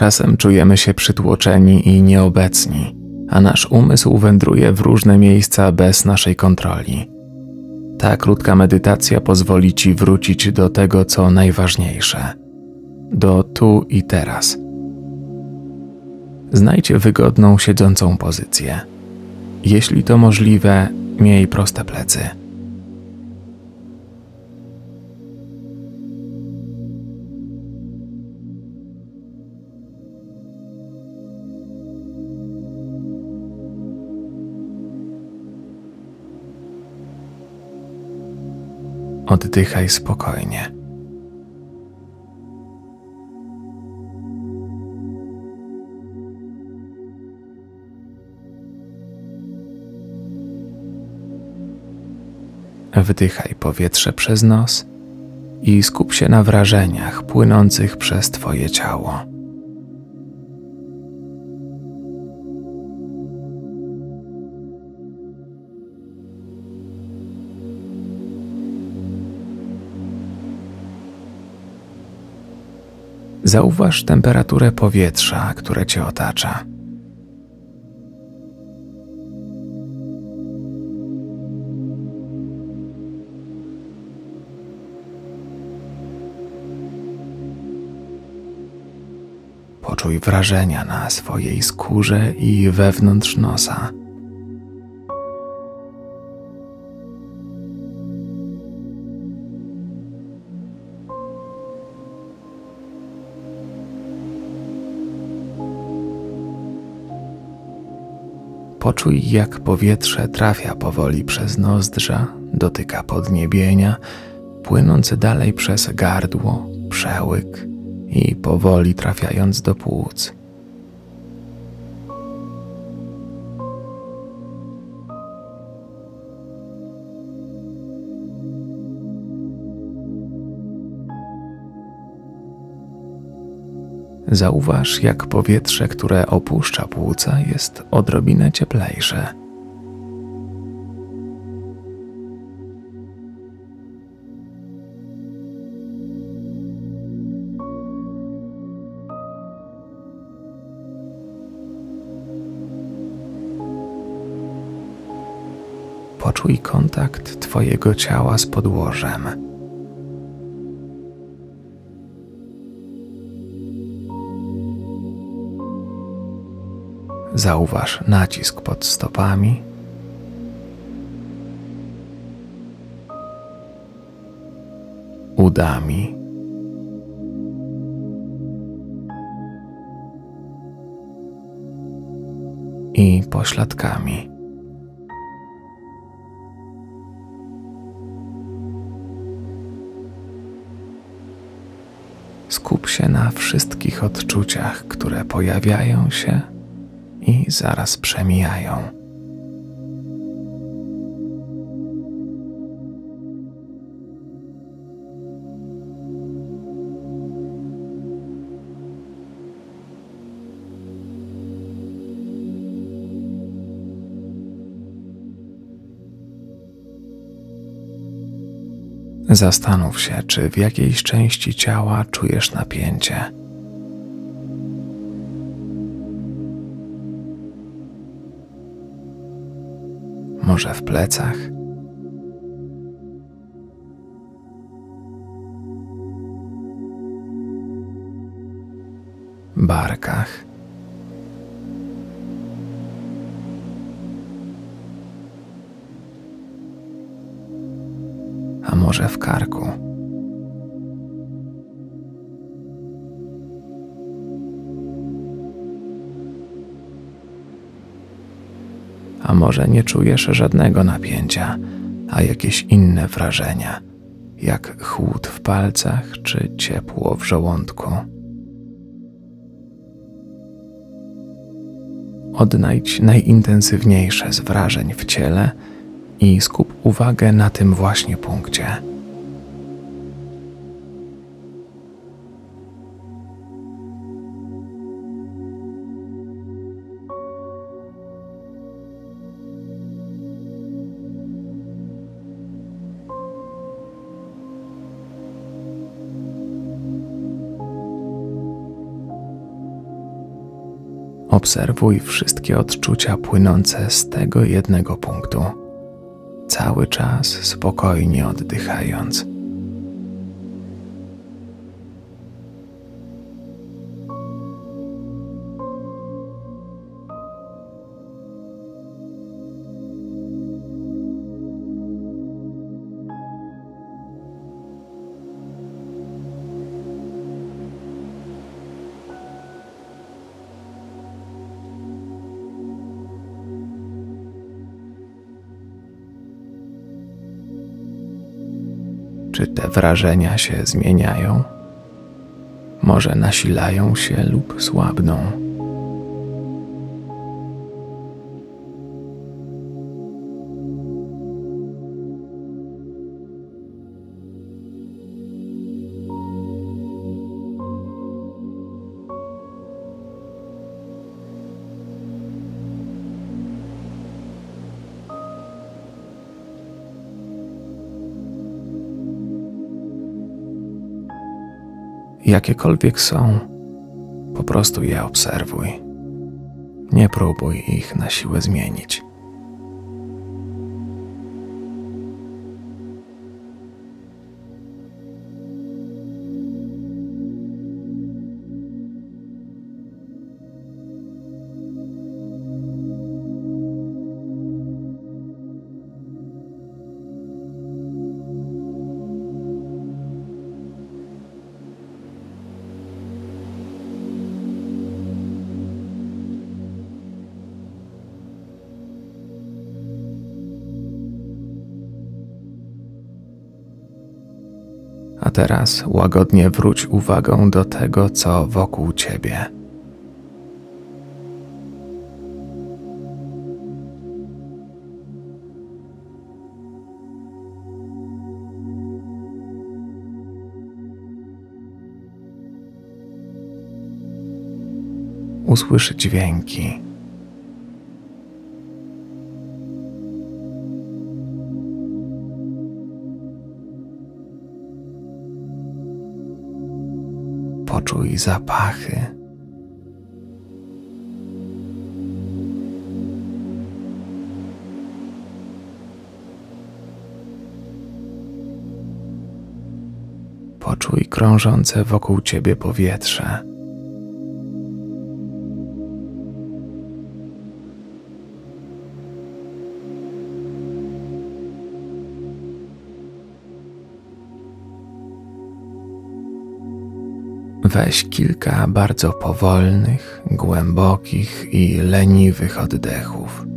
Czasem czujemy się przytłoczeni i nieobecni, a nasz umysł wędruje w różne miejsca bez naszej kontroli. Ta krótka medytacja pozwoli ci wrócić do tego, co najważniejsze do tu i teraz. Znajdź wygodną siedzącą pozycję. Jeśli to możliwe, miej proste plecy. Oddychaj spokojnie. Wdychaj powietrze przez nos i skup się na wrażeniach płynących przez Twoje ciało. Zauważ temperaturę powietrza, które Cię otacza. Poczuj wrażenia na swojej skórze i wewnątrz nosa. Poczuj, jak powietrze trafia powoli przez nozdrza, dotyka podniebienia, płynąc dalej przez gardło, przełyk i powoli trafiając do płuc. Zauważ, jak powietrze, które opuszcza płuca, jest odrobinę cieplejsze. Poczuj kontakt Twojego ciała z podłożem. Zauważ nacisk pod stopami. Udami. I pośladkami. Skup się na wszystkich odczuciach, które pojawiają się i zaraz przemijają. Zastanów się, czy w jakiejś części ciała czujesz napięcie. Może w plecach? Barkach? a może w karku. Może nie czujesz żadnego napięcia, a jakieś inne wrażenia, jak chłód w palcach czy ciepło w żołądku. Odnajdź najintensywniejsze z wrażeń w ciele i skup uwagę na tym właśnie punkcie. Obserwuj wszystkie odczucia płynące z tego jednego punktu, cały czas spokojnie oddychając. Czy te wrażenia się zmieniają? Może nasilają się lub słabną? Jakiekolwiek są, po prostu je obserwuj. Nie próbuj ich na siłę zmienić. A teraz łagodnie wróć uwagą do tego, co wokół ciebie. Usłysz dźwięki. Zapachy. Poczuj krążące wokół ciebie powietrze. Weź kilka bardzo powolnych, głębokich i leniwych oddechów.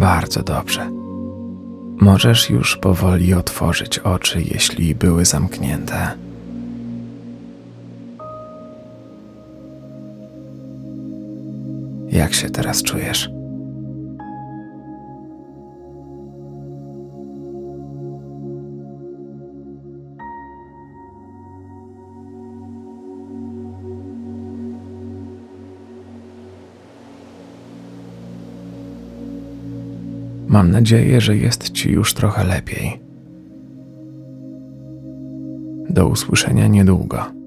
Bardzo dobrze. Możesz już powoli otworzyć oczy, jeśli były zamknięte. Jak się teraz czujesz? Mam nadzieję, że jest ci już trochę lepiej. Do usłyszenia niedługo.